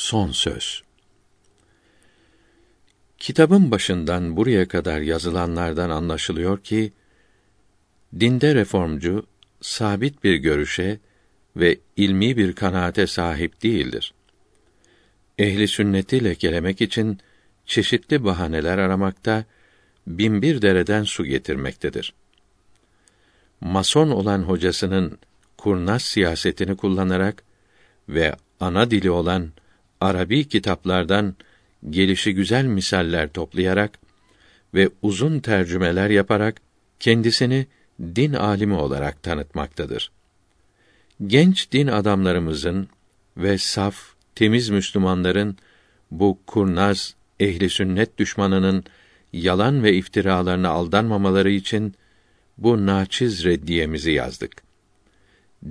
Son söz. Kitabın başından buraya kadar yazılanlardan anlaşılıyor ki dinde reformcu sabit bir görüşe ve ilmi bir kanaate sahip değildir. Ehli sünneti lekelemek için çeşitli bahaneler aramakta, binbir dereden su getirmektedir. Mason olan hocasının kurnaz siyasetini kullanarak ve ana dili olan Arabi kitaplardan gelişi güzel misaller toplayarak ve uzun tercümeler yaparak kendisini din alimi olarak tanıtmaktadır. Genç din adamlarımızın ve saf, temiz Müslümanların bu kurnaz ehli sünnet düşmanının yalan ve iftiralarına aldanmamaları için bu naçiz reddiyemizi yazdık.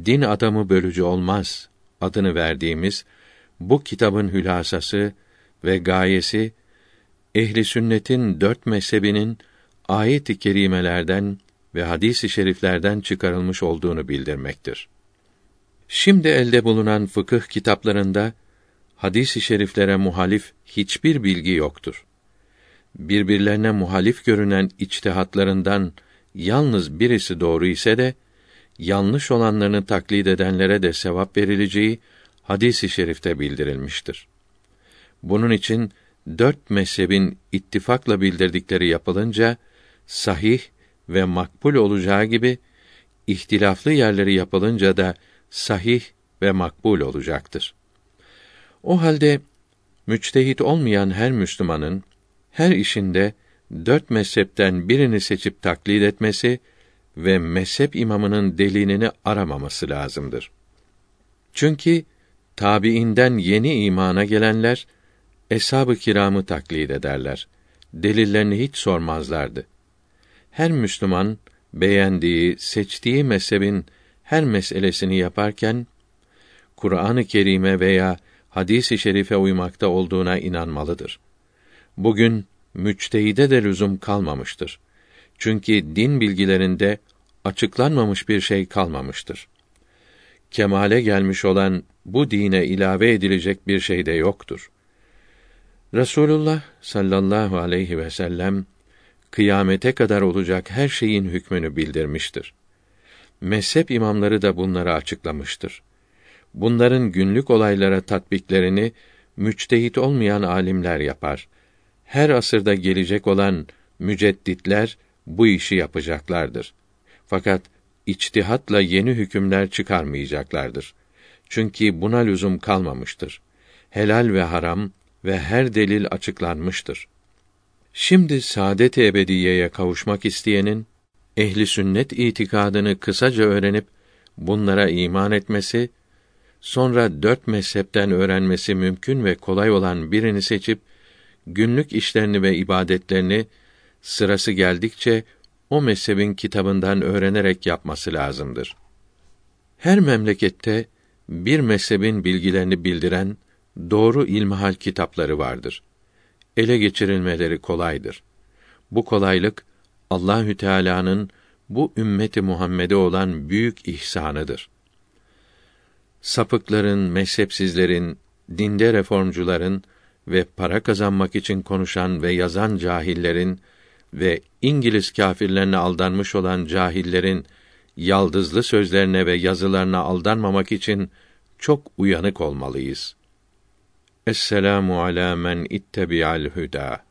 Din adamı bölücü olmaz adını verdiğimiz bu kitabın hülasası ve gayesi ehli sünnetin dört mezhebinin ayet-i kerimelerden ve hadis-i şeriflerden çıkarılmış olduğunu bildirmektir. Şimdi elde bulunan fıkıh kitaplarında hadis-i şeriflere muhalif hiçbir bilgi yoktur. Birbirlerine muhalif görünen içtihatlarından yalnız birisi doğru ise de yanlış olanlarını taklit edenlere de sevap verileceği hadis-i şerifte bildirilmiştir. Bunun için dört mezhebin ittifakla bildirdikleri yapılınca sahih ve makbul olacağı gibi ihtilaflı yerleri yapılınca da sahih ve makbul olacaktır. O halde müçtehit olmayan her Müslümanın her işinde dört mezhepten birini seçip taklit etmesi ve mezhep imamının delilini aramaması lazımdır. Çünkü tabiinden yeni imana gelenler eshab-ı kiramı taklit ederler. Delillerini hiç sormazlardı. Her Müslüman beğendiği, seçtiği mezhebin her meselesini yaparken Kur'an-ı Kerim'e veya hadis-i şerife uymakta olduğuna inanmalıdır. Bugün müçtehide de lüzum kalmamıştır. Çünkü din bilgilerinde açıklanmamış bir şey kalmamıştır. Kemale gelmiş olan bu dine ilave edilecek bir şey de yoktur. Resulullah sallallahu aleyhi ve sellem kıyamete kadar olacak her şeyin hükmünü bildirmiştir. Mezhep imamları da bunları açıklamıştır. Bunların günlük olaylara tatbiklerini müçtehit olmayan alimler yapar. Her asırda gelecek olan mücedditler bu işi yapacaklardır. Fakat içtihatla yeni hükümler çıkarmayacaklardır. Çünkü buna lüzum kalmamıştır. Helal ve haram ve her delil açıklanmıştır. Şimdi saadet-i ebediyeye kavuşmak isteyenin ehli sünnet itikadını kısaca öğrenip bunlara iman etmesi, sonra dört mezhepten öğrenmesi mümkün ve kolay olan birini seçip günlük işlerini ve ibadetlerini sırası geldikçe o mezhebin kitabından öğrenerek yapması lazımdır. Her memlekette bir mezhebin bilgilerini bildiren doğru ilmihal kitapları vardır. Ele geçirilmeleri kolaydır. Bu kolaylık Allahü Teala'nın bu ümmeti Muhammed'e olan büyük ihsanıdır. Sapıkların, mezhepsizlerin, dinde reformcuların ve para kazanmak için konuşan ve yazan cahillerin ve İngiliz kâfirlerine aldanmış olan cahillerin yaldızlı sözlerine ve yazılarına aldanmamak için çok uyanık olmalıyız. Esselamu ala men ittebi'al huda.